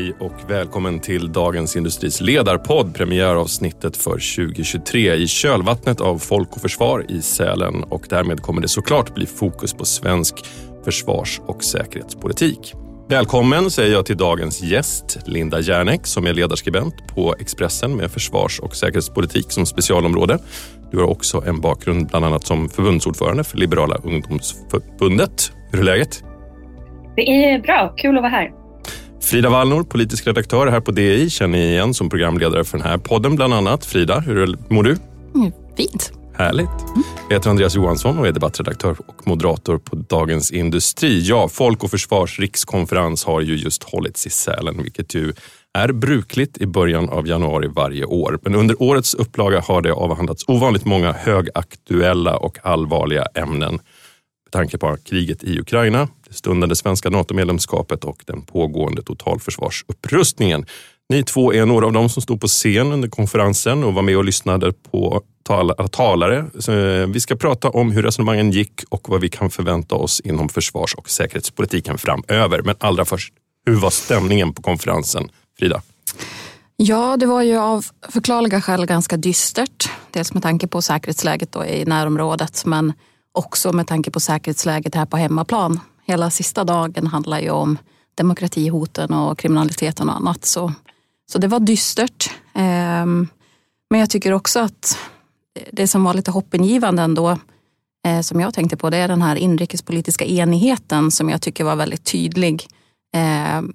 Hej och välkommen till Dagens Industris ledarpodd, premiäravsnittet för 2023 i kölvattnet av Folk och Försvar i Sälen och därmed kommer det såklart bli fokus på svensk försvars och säkerhetspolitik. Välkommen säger jag till dagens gäst, Linda Järnek som är ledarskribent på Expressen med försvars och säkerhetspolitik som specialområde. Du har också en bakgrund bland annat som förbundsordförande för Liberala ungdomsförbundet. Hur är läget? Det är bra, kul att vara här. Frida Wallnor, politisk redaktör här på DI, känner ni igen som programledare för den här podden bland annat. Frida, hur mår du? Mm, fint. Härligt. Mm. Jag heter Andreas Johansson och är debattredaktör och moderator på Dagens Industri. Ja, Folk och Försvars rikskonferens har ju just hållits i Sälen, vilket ju är brukligt i början av januari varje år. Men under årets upplaga har det avhandlats ovanligt många högaktuella och allvarliga ämnen med tanke på kriget i Ukraina, det stundande svenska NATO-medlemskapet och den pågående totalförsvarsupprustningen. Ni två är några av dem som stod på scen under konferensen och var med och lyssnade på talare. Så eh, vi ska prata om hur resonemangen gick och vad vi kan förvänta oss inom försvars och säkerhetspolitiken framöver. Men allra först, hur var stämningen på konferensen? Frida? Ja, det var ju av förklarliga skäl ganska dystert. Dels med tanke på säkerhetsläget då i närområdet men också med tanke på säkerhetsläget här på hemmaplan. Hela sista dagen handlar ju om demokratihoten och kriminaliteten och annat. Så, så det var dystert. Ehm, men jag tycker också att det som var lite hoppingivande ändå, eh, som jag tänkte på, det är den här inrikespolitiska enigheten som jag tycker var väldigt tydlig. Ehm,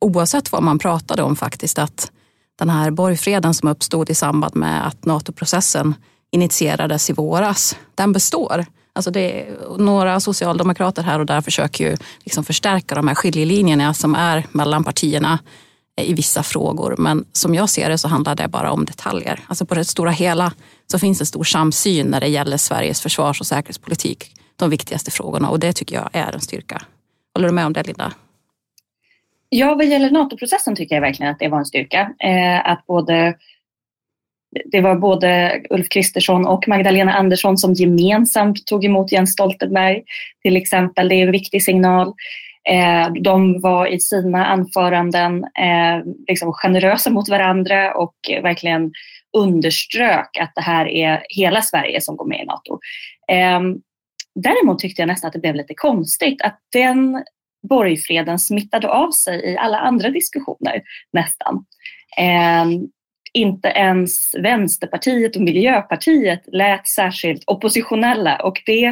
oavsett vad man pratade om faktiskt, att den här borgfreden som uppstod i samband med att NATO-processen initierades i våras, den består. Alltså det är, några socialdemokrater här och där försöker ju liksom förstärka de här skiljelinjerna som är mellan partierna i vissa frågor. Men som jag ser det så handlar det bara om detaljer. Alltså på det stora hela så finns det stor samsyn när det gäller Sveriges försvars och säkerhetspolitik. De viktigaste frågorna och det tycker jag är en styrka. Håller du med om det Linda? Ja, vad gäller NATO-processen tycker jag verkligen att det var en styrka. Eh, att både det var både Ulf Kristersson och Magdalena Andersson som gemensamt tog emot Jens Stoltenberg till exempel. Det är en viktig signal. Eh, de var i sina anföranden eh, liksom generösa mot varandra och verkligen underströk att det här är hela Sverige som går med i NATO. Eh, däremot tyckte jag nästan att det blev lite konstigt att den borgfreden smittade av sig i alla andra diskussioner nästan eh, inte ens Vänsterpartiet och Miljöpartiet lät särskilt oppositionella och det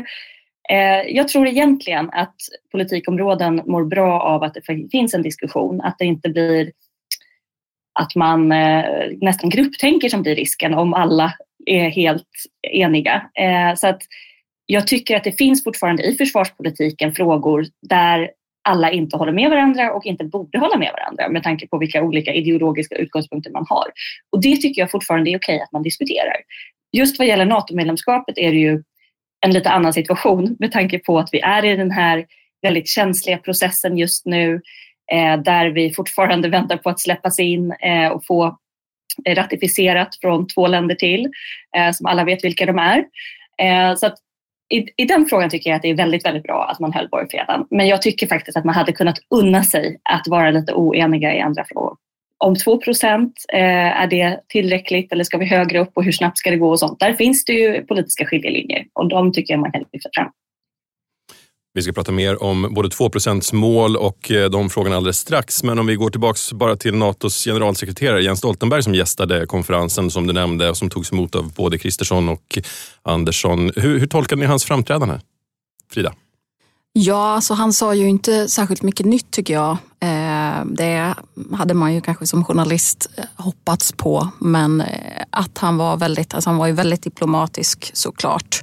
eh, jag tror egentligen att politikområden mår bra av att det finns en diskussion, att det inte blir att man eh, nästan grupptänker som blir risken om alla är helt eniga. Eh, så att jag tycker att det finns fortfarande i försvarspolitiken frågor där alla inte håller med varandra och inte borde hålla med varandra med tanke på vilka olika ideologiska utgångspunkter man har. Och det tycker jag fortfarande är okej att man diskuterar. Just vad gäller NATO-medlemskapet är det ju en lite annan situation med tanke på att vi är i den här väldigt känsliga processen just nu eh, där vi fortfarande väntar på att släppas in eh, och få ratificerat från två länder till eh, som alla vet vilka de är. Eh, så att i, i den frågan tycker jag att det är väldigt, väldigt bra att man höll borgfreden. Men jag tycker faktiskt att man hade kunnat unna sig att vara lite oeniga i andra frågor. Om 2 procent, eh, är det tillräckligt eller ska vi högre upp och hur snabbt ska det gå och sånt. Där finns det ju politiska skiljelinjer och de tycker jag man kan lyfta fram. Vi ska prata mer om både 2 mål och eh, de frågorna alldeles strax. Men om vi går tillbaks bara till Natos generalsekreterare Jens Stoltenberg som gästade konferensen som du nämnde och som togs emot av både Kristersson och Andersson. Hur, hur tolkade ni hans framträdande? Frida? Ja, alltså han sa ju inte särskilt mycket nytt tycker jag. Eh, det hade man ju kanske som journalist eh, hoppats på. Men att han var väldigt, alltså han var ju väldigt diplomatisk såklart.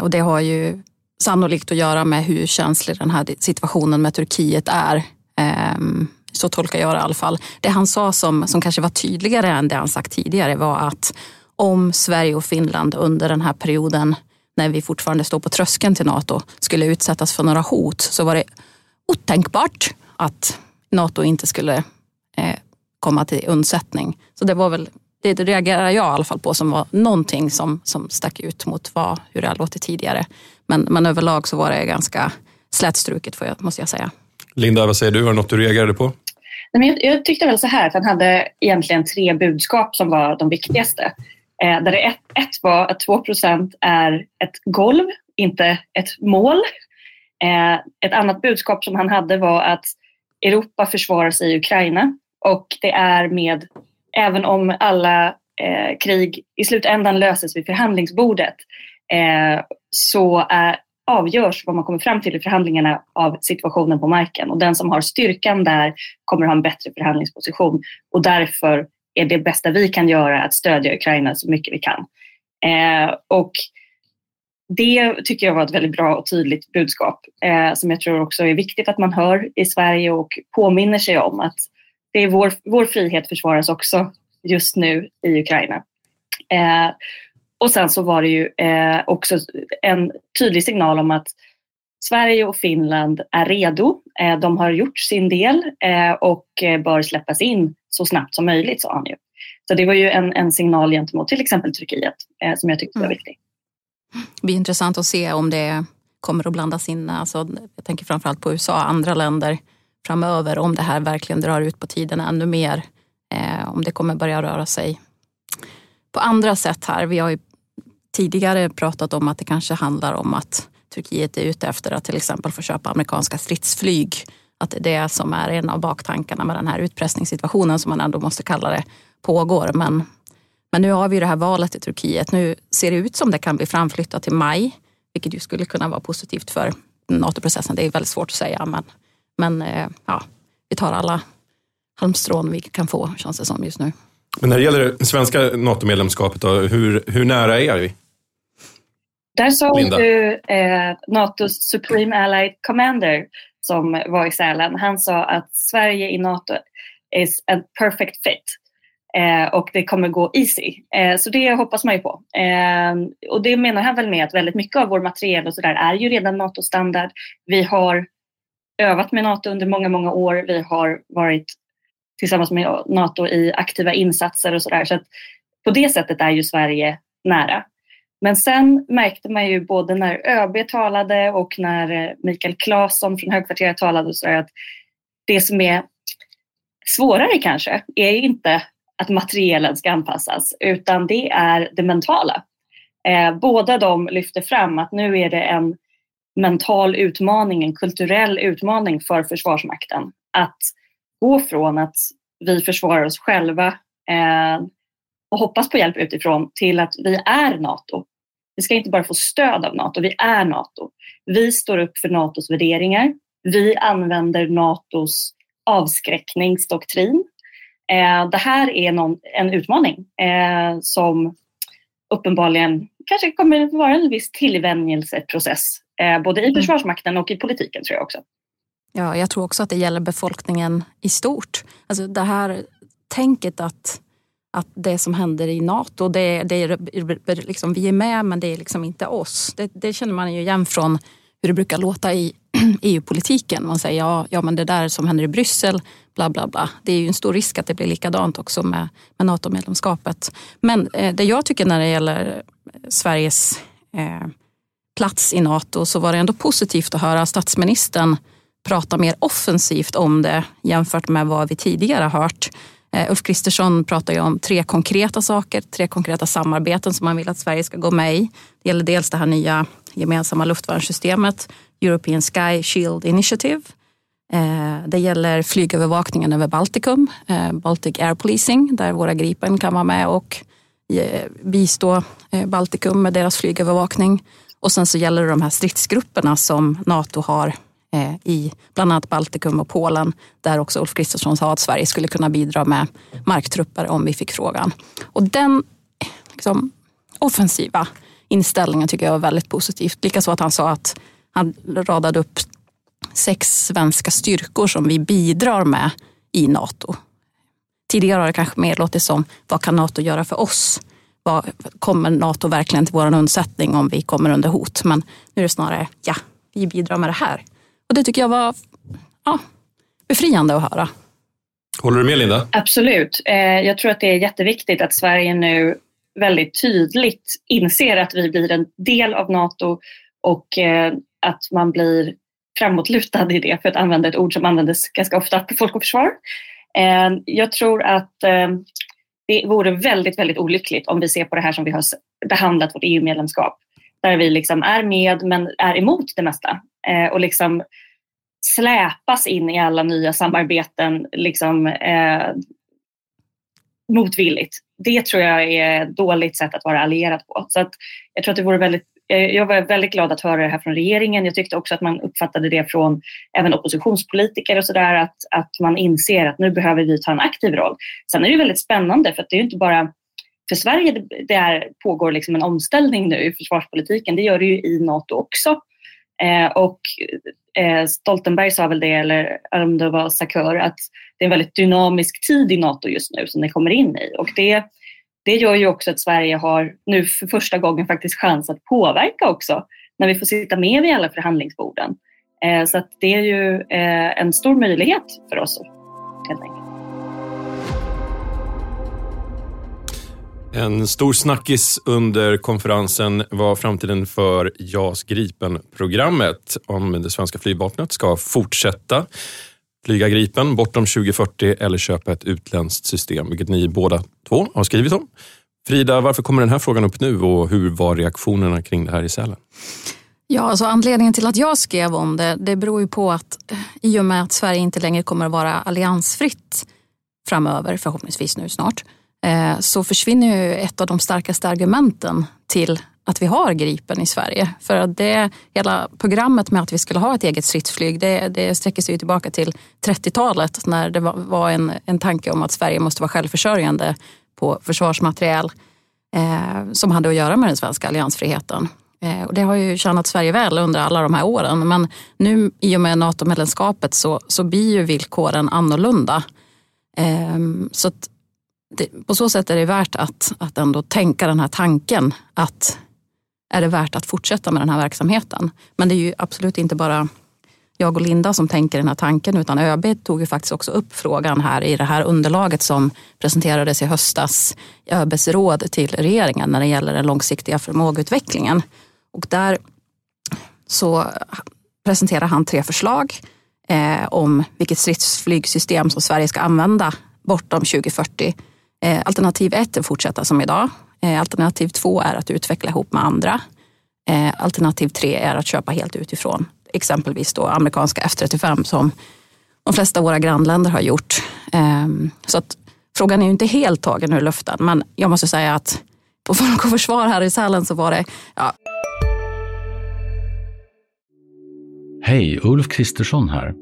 Och det har ju sannolikt att göra med hur känslig den här situationen med Turkiet är. Ehm, så tolkar jag det i alla fall. Det han sa som, som kanske var tydligare än det han sagt tidigare var att om Sverige och Finland under den här perioden när vi fortfarande står på tröskeln till NATO skulle utsättas för några hot så var det otänkbart att NATO inte skulle eh, komma till undsättning. Så det var väl det reagerar jag i alla fall på som var någonting som, som stack ut mot vad, hur det har låtit tidigare. Men, men överlag så var det ganska slätstruket måste jag säga. Linda, vad säger du? Var det något du reagerade på? Men jag, jag tyckte väl så här att han hade egentligen tre budskap som var de viktigaste. Eh, där det ett, ett var att 2% är ett golv, inte ett mål. Eh, ett annat budskap som han hade var att Europa försvarar sig i Ukraina och det är med, även om alla eh, krig i slutändan löses vid förhandlingsbordet, Eh, så är, avgörs vad man kommer fram till i förhandlingarna av situationen på marken. Och den som har styrkan där kommer att ha en bättre förhandlingsposition. Och därför är det bästa vi kan göra att stödja Ukraina så mycket vi kan. Eh, och det tycker jag var ett väldigt bra och tydligt budskap eh, som jag tror också är viktigt att man hör i Sverige och påminner sig om att det är vår, vår frihet försvaras också just nu i Ukraina. Eh, och sen så var det ju eh, också en tydlig signal om att Sverige och Finland är redo. Eh, de har gjort sin del eh, och bör släppas in så snabbt som möjligt, sa han ju. Så det var ju en, en signal gentemot till exempel Turkiet eh, som jag tyckte var mm. viktig. Det blir intressant att se om det kommer att blandas in, alltså, jag tänker framförallt på USA och andra länder framöver, om det här verkligen drar ut på tiden ännu mer. Eh, om det kommer börja röra sig på andra sätt här. Vi har ju tidigare pratat om att det kanske handlar om att Turkiet är ute efter att till exempel få köpa amerikanska stridsflyg. Att det är det som är en av baktankarna med den här utpressningssituationen som man ändå måste kalla det pågår. Men, men nu har vi det här valet i Turkiet. Nu ser det ut som det kan bli framflyttat till maj, vilket ju skulle kunna vara positivt för NATO-processen. Det är väldigt svårt att säga, men, men eh, ja, vi tar alla halmstrån vi kan få, känns det som just nu. Men när det gäller det svenska NATO-medlemskapet, hur, hur nära är vi? Där sa ju eh, NATOs Supreme Allied Commander som var i Sälen, han sa att Sverige i NATO is a perfect fit. Eh, och det kommer gå easy. Eh, så det hoppas man ju på. Eh, och det menar han väl med att väldigt mycket av vår materiel och sådär är ju redan NATO-standard. Vi har övat med NATO under många, många år. Vi har varit tillsammans med NATO i aktiva insatser och sådär. Så att på det sättet är ju Sverige nära. Men sen märkte man ju både när ÖB talade och när eh, Mikael Claesson från Högkvarteret talade så att det som är svårare kanske är inte att materielen ska anpassas utan det är det mentala. Eh, båda de lyfter fram att nu är det en mental utmaning, en kulturell utmaning för Försvarsmakten att gå från att vi försvarar oss själva eh, och hoppas på hjälp utifrån till att vi är NATO. Vi ska inte bara få stöd av NATO, vi är NATO. Vi står upp för NATOs värderingar. Vi använder NATOs avskräckningsdoktrin. Eh, det här är någon, en utmaning eh, som uppenbarligen kanske kommer att vara en viss tillvänjelseprocess eh, både i mm. Försvarsmakten och i politiken tror jag också. Ja, jag tror också att det gäller befolkningen i stort. Alltså det här tänket att att det som händer i Nato, det, det är, liksom, vi är med men det är liksom inte oss. Det, det känner man ju igen från hur det brukar låta i EU-politiken. Man säger ja, ja men det där som händer i Bryssel, bla bla bla. Det är ju en stor risk att det blir likadant också med, med NATO-medlemskapet. Men eh, det jag tycker när det gäller Sveriges eh, plats i NATO så var det ändå positivt att höra statsministern prata mer offensivt om det jämfört med vad vi tidigare har hört. Eh, Ulf Kristersson pratar ju om tre konkreta saker, tre konkreta samarbeten som man vill att Sverige ska gå med i. Det gäller dels det här nya gemensamma luftvärnssystemet, European Sky Shield Initiative. Eh, det gäller flygövervakningen över Baltikum, eh, Baltic Air Policing, där våra Gripen kan vara med och bistå Baltikum med deras flygövervakning. Och sen så gäller det de här stridsgrupperna som Nato har Eh, i bland annat Baltikum och Polen där också Ulf Kristersson sa att Sverige skulle kunna bidra med marktrupper om vi fick frågan. Och den liksom, offensiva inställningen tycker jag var väldigt positivt. Likaså att han sa att han radade upp sex svenska styrkor som vi bidrar med i Nato. Tidigare har det kanske mer låtit som, vad kan Nato göra för oss? Vad, kommer Nato verkligen till vår undsättning om vi kommer under hot? Men nu är det snarare, ja, vi bidrar med det här. Och det tycker jag var ja, befriande att höra. Håller du med Linda? Absolut. Eh, jag tror att det är jätteviktigt att Sverige nu väldigt tydligt inser att vi blir en del av NATO och eh, att man blir framåtlutad i det, för att använda ett ord som användes ganska ofta på Folk och Försvar. Eh, jag tror att det vore väldigt, väldigt olyckligt om vi ser på det här som vi har behandlat vårt EU-medlemskap. Där vi liksom är med men är emot det mesta. Och liksom släpas in i alla nya samarbeten liksom, eh, motvilligt. Det tror jag är ett dåligt sätt att vara allierad på. Så att jag tror att det vore väldigt eh, jag var väldigt glad att höra det här från regeringen. Jag tyckte också att man uppfattade det från även oppositionspolitiker och sådär att, att man inser att nu behöver vi ta en aktiv roll. Sen är det väldigt spännande för att det är inte bara för Sverige det, är, pågår liksom en omställning nu i försvarspolitiken. Det gör det ju i Nato också. Eh, och Eh, Stoltenberg sa väl det, eller om det var Sakör, att det är en väldigt dynamisk tid i Nato just nu som det kommer in i. Och det, det gör ju också att Sverige har nu för första gången faktiskt chans att påverka också när vi får sitta med vid alla förhandlingsborden. Eh, så att det är ju eh, en stor möjlighet för oss helt enkelt. En stor snackis under konferensen var framtiden för JAS Gripen-programmet. Om det svenska flygvapnet ska fortsätta flyga Gripen bortom 2040 eller köpa ett utländskt system, vilket ni båda två har skrivit om. Frida, varför kommer den här frågan upp nu och hur var reaktionerna kring det här i Sälen? Ja, alltså anledningen till att jag skrev om det, det beror ju på att eh, i och med att Sverige inte längre kommer att vara alliansfritt framöver, förhoppningsvis nu snart, Eh, så försvinner ju ett av de starkaste argumenten till att vi har Gripen i Sverige. För att det, hela programmet med att vi skulle ha ett eget stridsflyg det, det sträcker sig tillbaka till 30-talet när det var, var, en, en tanke om att Sverige måste vara självförsörjande på försvarsmateriel eh, som hade att göra med den svenska alliansfriheten. Eh, och det har ju tjänat Sverige väl under alla de här åren men nu i och med NATO-medlemskapet så, så blir ju villkoren annorlunda. Eh, så att det, på så sätt är det värt att, att ändå tänka den här tanken att är det värt att fortsätta med den här verksamheten? Men det är ju absolut inte bara jag och Linda som tänker den här tanken utan ÖB tog ju faktiskt också upp frågan här i det här underlaget som presenterades i höstas i ÖBs råd till regeringen när det gäller den långsiktiga förmågeutvecklingen. Och där så presenterar han tre förslag eh, om vilket stridsflygsystem som Sverige ska använda bortom 2040 Eh, alternativ ett är att fortsätta som idag. Eh, alternativ två är att utveckla ihop med andra. Eh, alternativ tre är att köpa helt utifrån. Exempelvis då amerikanska F35 som de flesta av våra grannländer har gjort. Ehm, så att frågan är ju inte helt tagen ur luften men jag måste säga att på Folk och Försvar här i Sälen så var det ja. Hej, Ulf Kristersson här.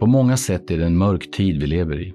På många sätt är det en mörk tid vi lever i.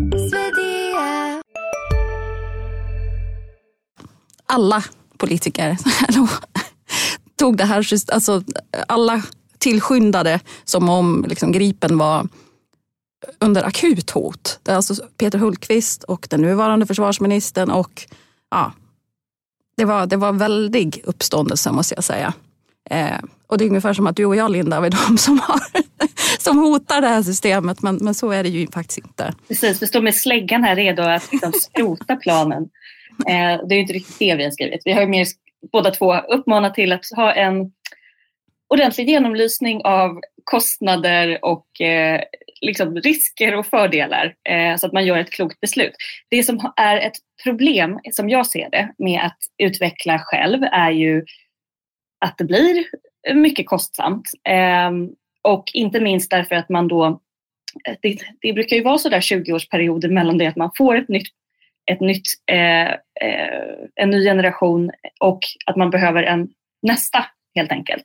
alla politiker tog det här, alltså alla tillskyndade som om liksom, Gripen var under akut hot. Det är alltså Peter Hultqvist och den nuvarande försvarsministern och ja, det var, det var väldig uppståndelse måste jag säga. Eh, och det är ungefär som att du och jag Linda är de som, har, som hotar det här systemet men, men så är det ju faktiskt inte. Precis, vi står med släggan här redo att liksom skrota planen. Eh, det är inte riktigt det vi har skrivit. Vi har mer båda två uppmanat till att ha en ordentlig genomlysning av kostnader och eh, liksom risker och fördelar eh, så att man gör ett klokt beslut. Det som är ett problem, som jag ser det, med att utveckla själv är ju att det blir mycket kostsamt. Eh, och inte minst därför att man då eh, det, det brukar ju vara sådär 20-årsperioder mellan det att man får ett nytt ett nytt, eh, eh, en ny generation och att man behöver en nästa helt enkelt.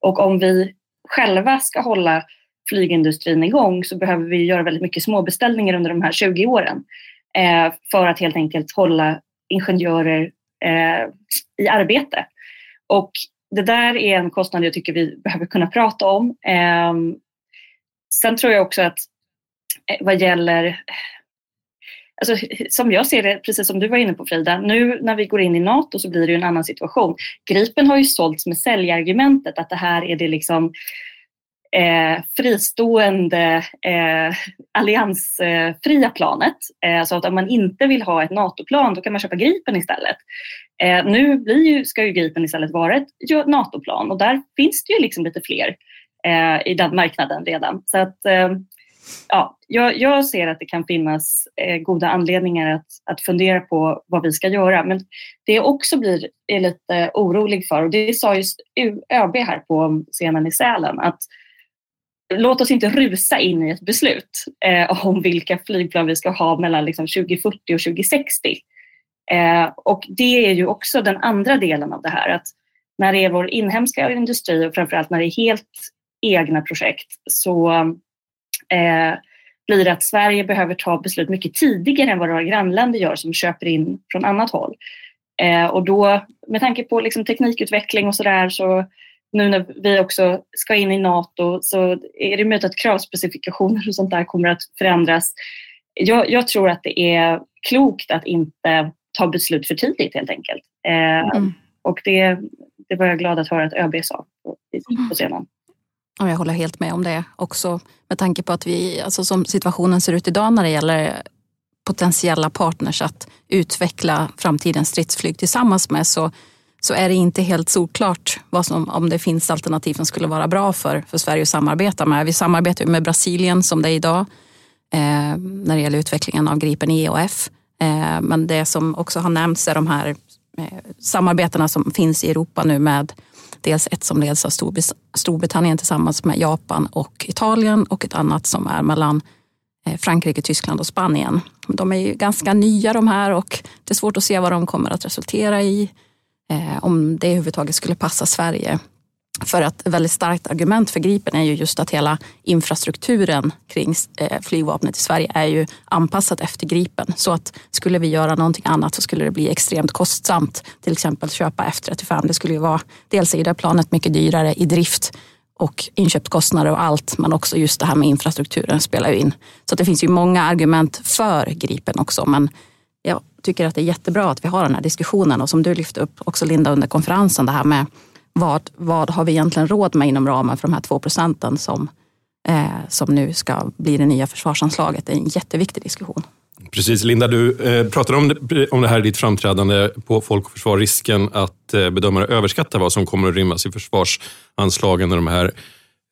Och om vi själva ska hålla flygindustrin igång så behöver vi göra väldigt mycket småbeställningar under de här 20 åren eh, för att helt enkelt hålla ingenjörer eh, i arbete. Och det där är en kostnad jag tycker vi behöver kunna prata om. Eh, sen tror jag också att eh, vad gäller Alltså, som jag ser det, precis som du var inne på Frida, nu när vi går in i NATO så blir det en annan situation. Gripen har ju sålts med säljargumentet att det här är det liksom eh, fristående eh, alliansfria planet. Eh, så att om man inte vill ha ett NATO-plan då kan man köpa Gripen istället. Eh, nu blir ju, ska ju Gripen istället vara ett NATO-plan och där finns det ju liksom lite fler eh, i den marknaden redan. Så att, eh, ja, jag, jag, ser att det kan finnas eh, goda anledningar att, att fundera på vad vi ska göra. Men det jag också blir är lite orolig för, och det sa just ÖB här på scenen i Sälen, att låt oss inte rusa in i ett beslut eh, om vilka flygplan vi ska ha mellan liksom, 2040 och 2060. Eh, och det är ju också den andra delen av det här, att när det är vår inhemska industri och framförallt när det är helt egna projekt så eh, blir att Sverige behöver ta beslut mycket tidigare än vad våra grannländer gör som köper in från annat håll. Eh, och då med tanke på liksom, teknikutveckling och sådär så nu när vi också ska in i NATO så är det möjligt att kravspecifikationer och sånt där kommer att förändras. Jag, jag tror att det är klokt att inte ta beslut för tidigt helt enkelt. Eh, mm. Och det, det var jag glad att höra att ÖB sa på, på scenen. Och jag håller helt med om det också med tanke på att vi, alltså som situationen ser ut idag när det gäller potentiella partners att utveckla framtidens stridsflyg tillsammans med så, så är det inte helt solklart vad som, om det finns alternativ som skulle vara bra för, för Sverige att samarbeta med. Vi samarbetar med Brasilien som det är idag eh, när det gäller utvecklingen av Gripen E och F. Eh, men det som också har nämnts är de här eh, samarbetena som finns i Europa nu med dels ett som leds av Storbritannien tillsammans med Japan och Italien och ett annat som är mellan eh, Frankrike, Tyskland och Spanien. De är ju ganska nya de här och det är svårt att se vad de kommer att resultera i. Eh, om det överhuvudtaget skulle passa Sverige. För att ett väldigt starkt argument för Gripen är ju just att hela infrastrukturen kring eh, flygvapnet i Sverige är ju anpassat efter Gripen. Så att skulle vi göra någonting annat så skulle det bli extremt kostsamt. Till exempel köpa F35. Det skulle ju vara, dels är det planet mycket dyrare i drift och inköpskostnader och allt, men också just det här med infrastrukturen spelar ju in. Så det finns ju många argument för Gripen också, men jag tycker att det är jättebra att vi har den här diskussionen och som du lyfte upp också Linda under konferensen, det här med vad, vad har vi egentligen råd med inom ramen för de här två procenten som, eh, som nu ska bli det nya försvarsanslaget? Det är en jätteviktig diskussion. Precis, Linda, du eh, pratade om det, om det här i ditt framträdande på Folk och Försvar, risken att eh, bedömare överskattar vad som kommer att rymmas i försvarsanslagen när de, här,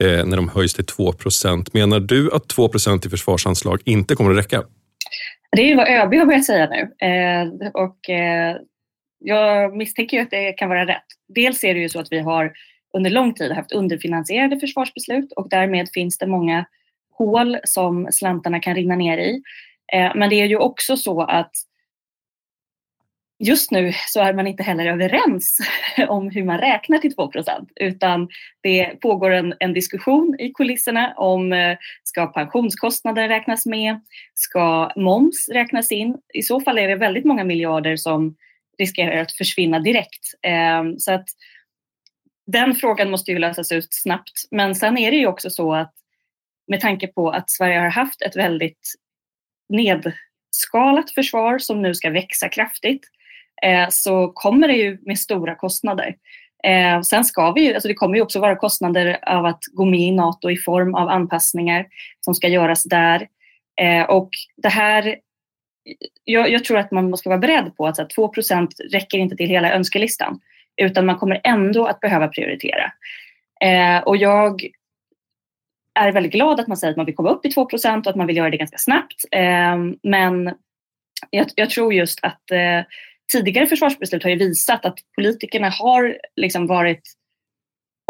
eh, när de höjs till 2 procent. Menar du att 2 procent i försvarsanslag inte kommer att räcka? Det är ju vad ÖB har börjat säga nu. Eh, och, eh, jag misstänker ju att det kan vara rätt. Dels är det ju så att vi har under lång tid haft underfinansierade försvarsbeslut och därmed finns det många hål som slantarna kan rinna ner i. Eh, men det är ju också så att just nu så är man inte heller överens om hur man räknar till 2% utan det pågår en, en, diskussion i kulisserna om eh, ska pensionskostnader räknas med? Ska moms räknas in? I så fall är det väldigt många miljarder som riskerar att försvinna direkt. Ehm, så att den frågan måste ju lösas ut snabbt. Men sen är det ju också så att med tanke på att Sverige har haft ett väldigt nedskalat försvar som nu ska växa kraftigt eh, så kommer det ju med stora kostnader. Eh, sen ska vi ju, alltså det kommer ju också vara kostnader av att gå med i NATO i form av anpassningar som ska göras där. Eh, och det här jag, jag, tror att man måste vara beredd på att så här, 2% räcker inte till hela önskelistan utan man kommer ändå att behöva prioritera. Eh, och jag är väldigt glad att man säger att man vill komma upp i 2% och att man vill göra det ganska snabbt. Eh, men jag, jag, tror just att eh, tidigare försvarsbeslut har ju visat att politikerna har liksom varit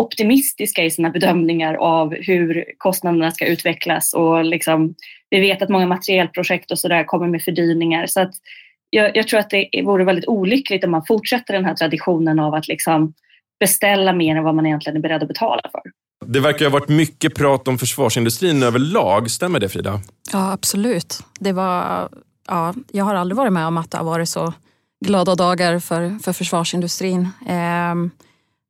optimistiska i sina bedömningar av hur kostnaderna ska utvecklas och liksom, vi vet att många materielprojekt och sådär kommer med fördyringar. Så att jag, jag, tror att det vore väldigt olyckligt om man fortsätter den här traditionen av att liksom beställa mer än vad man egentligen är beredd att betala för. Det verkar ha varit mycket prat om försvarsindustrin överlag. Stämmer det Frida? Ja, absolut. Det var, ja, jag har aldrig varit med om att det har varit så glada dagar för, för försvarsindustrin. Eh,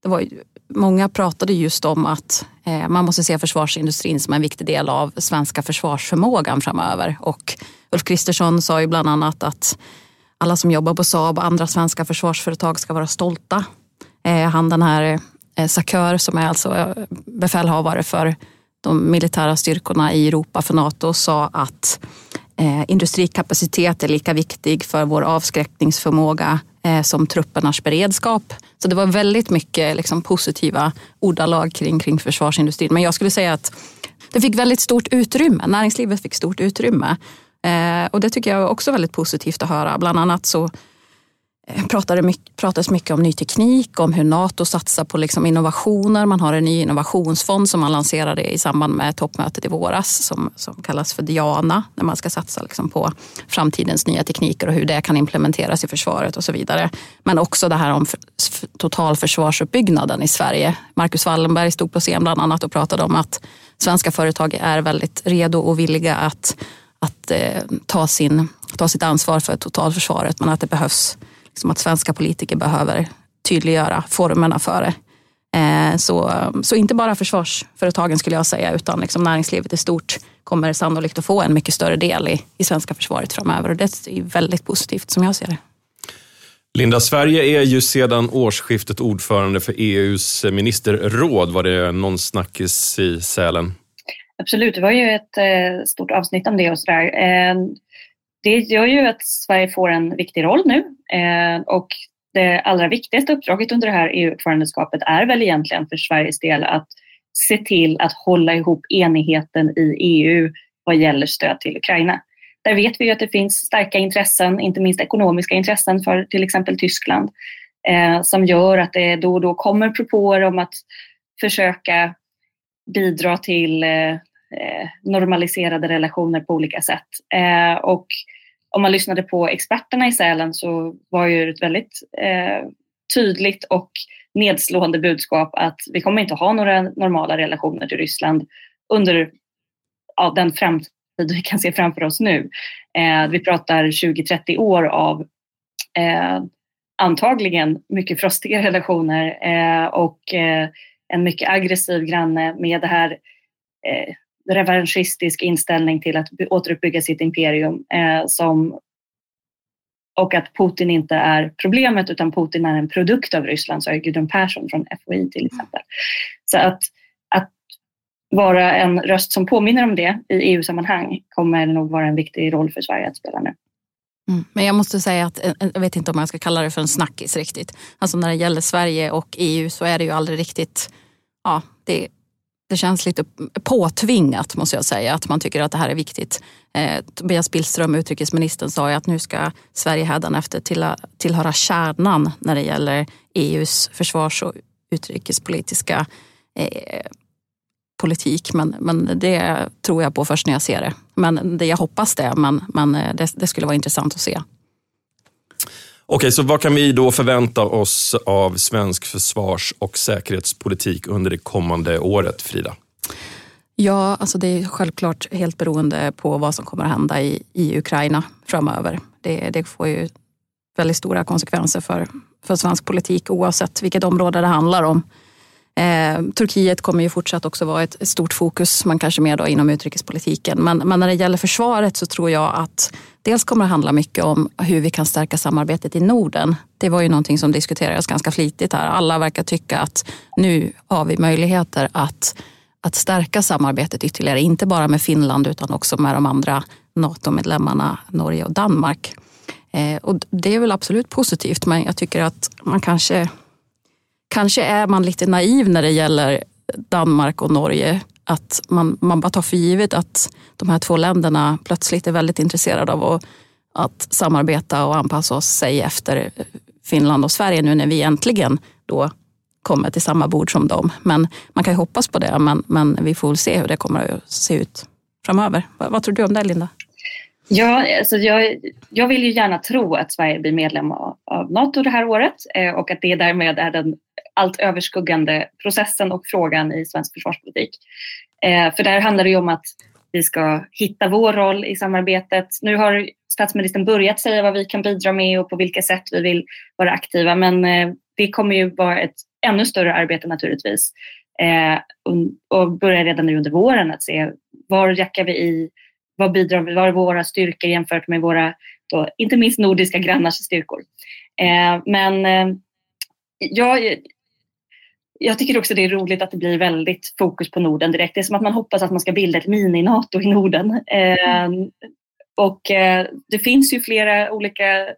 det var många pratade just om att eh, man måste se försvarsindustrin som en viktig del av svenska försvarsförmågan framöver. Och Ulf Kristersson sa ju bland annat att alla som jobbar på Saab och andra svenska försvarsföretag ska vara stolta. Eh, han den här eh, Sakör som är alltså befälhavare för de militära styrkorna i Europa för Nato sa att industrikapacitet är lika viktig för vår avskräckningsförmåga Eh, som truppernas beredskap. Så det var väldigt mycket liksom, positiva ordalag kring, kring försvarsindustrin. Men jag skulle säga att det fick väldigt stort utrymme. Näringslivet fick stort utrymme. Eh, och det tycker jag är också väldigt positivt att höra. Bland annat så Eh, pratade mycket, pratades mycket om ny teknik, om hur Nato satsar på liksom innovationer. Man har en ny innovationsfond som man lanserade i samband med toppmötet i våras som, som kallas för Diana, där man ska satsa liksom på framtidens nya tekniker och hur det kan implementeras i försvaret och så vidare. Men också det här om totalförsvarsuppbyggnaden i Sverige. Marcus Wallenberg stod på scen bland annat och pratade om att svenska företag är väldigt redo och villiga att, att eh, ta, sin, ta sitt ansvar för totalförsvaret men att det behövs liksom att svenska politiker behöver tydliggöra formerna för det. Eh, så, så inte bara försvarsföretagen skulle jag säga utan liksom näringslivet i stort kommer sannolikt att få en mycket större del i, i svenska försvaret framöver och det är väldigt positivt som jag ser det. Linda, Sverige är ju sedan årsskiftet ordförande för EUs ministerråd. Var det någon snackis i Sälen? Absolut, det var ju ett eh, stort avsnitt om det och sådär. Det gör ju att Sverige får en viktig roll nu eh, och det allra viktigaste uppdraget under det här EU-ordförandeskapet är väl egentligen för Sveriges del att se till att hålla ihop enigheten i EU vad gäller stöd till Ukraina. Där vet vi ju att det finns starka intressen, inte minst ekonomiska intressen för till exempel Tyskland, eh, som gör att det då och då kommer propåer om att försöka bidra till Eh, eh normaliserade relationer på olika sätt. Eh, och om man lyssnade på experterna i Sälen så var ju ett väldigt eh, tydligt och nedslående budskap att vi kommer inte ha några normala relationer till Ryssland under ja, den framtid vi kan se framför oss nu. Eh, vi pratar 20-30 år av eh, antagligen mycket frostiga relationer eh, och eh, en mycket aggressiv granne med det här eh, revanschistisk inställning till att återuppbygga sitt imperium eh, som, och att Putin inte är problemet utan Putin är en produkt av Ryssland, sa Gudrun Persson från FOI till exempel. Så att, att vara en röst som påminner om det i EU-sammanhang kommer nog vara en viktig roll för Sverige att spela nu. Mm. Men jag måste säga att eh, jag vet inte om jag ska kalla det för en snackis riktigt. Alltså när det gäller Sverige och EU så är det ju aldrig riktigt, ja, det det känns lite påtvingat måste jag säga, att man tycker att det här är viktigt. Eh, Tobias Billström, utrikesministern, sa ju att nu ska Sverige hädanefter tillhöra kärnan när det gäller EUs försvars och utrikespolitiska eh, politik. Men, men det tror jag på först när jag ser det. Men det, jag hoppas det, men, men eh, det, det skulle vara intressant att se. Okej, så vad kan vi då förvänta oss av svensk försvars och säkerhetspolitik under det kommande året, Frida? Ja, alltså det är självklart helt beroende på vad som kommer att hända i, i Ukraina framöver. Det, det får ju väldigt stora konsekvenser för, för svensk politik oavsett vilket område det handlar om. Eh, Turkiet kommer ju fortsatt också vara ett, stort fokus, man kanske mer då inom utrikespolitiken. Men, men, när det gäller försvaret så tror jag att dels kommer det handla mycket om hur vi kan stärka samarbetet i Norden. Det var ju någonting som diskuterades ganska flitigt här. Alla verkar tycka att nu har vi möjligheter att, att stärka samarbetet ytterligare. Inte bara med Finland utan också med de andra NATO-medlemmarna Norge och Danmark. Eh, och det är väl absolut positivt men jag tycker att man kanske kanske är man lite naiv när det gäller Danmark och Norge. Att man, man bara tar för givet att de här två länderna plötsligt är väldigt intresserade av att, att samarbeta och anpassa oss sig efter Finland och Sverige nu när vi äntligen då kommer till samma bord som dem. Men man kan ju hoppas på det, men, men vi får väl se hur det kommer att se ut framöver. Vad, vad tror du om det, Linda? Ja, alltså jag, jag vill ju gärna tro att Sverige blir medlem av, av Nato det här året eh, och att det därmed är den allt överskuggande processen och frågan i svensk försvarspolitik. Eh, för där handlar det ju om att vi ska hitta vår roll i samarbetet. Nu har statsministern börjat säga vad vi kan bidra med och på vilka sätt vi vill vara aktiva men eh, det kommer ju vara ett ännu större arbete naturligtvis. Eh, och börja redan nu under våren att se var jackar vi i, vad bidrar vi, Var är våra styrkor jämfört med våra, då, inte minst nordiska grannars styrkor. Eh, men eh, jag, jag tycker också det är roligt att det blir väldigt fokus på Norden direkt. Det är som att man hoppas att man ska bilda ett mini-NATO i Norden. Eh, och eh, det finns ju flera olika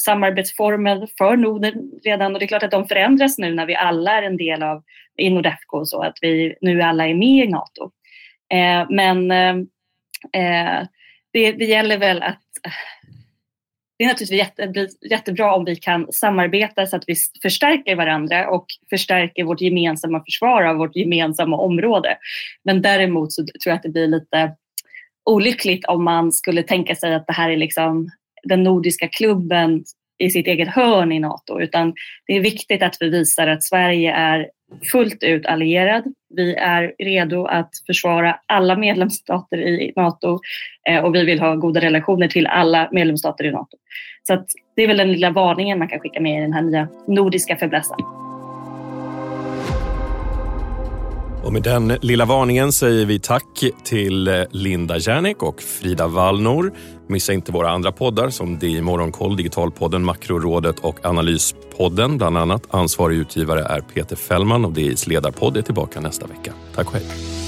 samarbetsformer för Norden redan och det är klart att de förändras nu när vi alla är en del av i Nordefco så att vi nu alla är med i NATO. Eh, men ehm, eh det, det, gäller väl att det är naturligtvis jätte, jättebra om vi kan samarbeta så att vi förstärker varandra och förstärker vårt gemensamma försvar av vårt gemensamma område. Men däremot så tror jag att det blir lite olyckligt om man skulle tänka sig att det här är liksom den nordiska klubben i sitt eget hörn i Nato, utan det är viktigt att vi visar att Sverige är fullt ut allierad. Vi är redo att försvara alla medlemsstater i Nato eh, och vi vill ha goda relationer till alla medlemsstater i Nato. Så det är väl den lilla varningen man kan skicka med i den här nya nordiska fäblessen. Och med den lilla varningen säger vi tack till eh, Linda Järnek och Frida Wallnor. Missa inte våra andra poddar som DI Morgonkoll, Digitalpodden, Makrorådet och Analyspodden. Bland annat ansvarig utgivare är Peter Fällman och DIs ledarpodd är tillbaka nästa vecka. Tack och hej.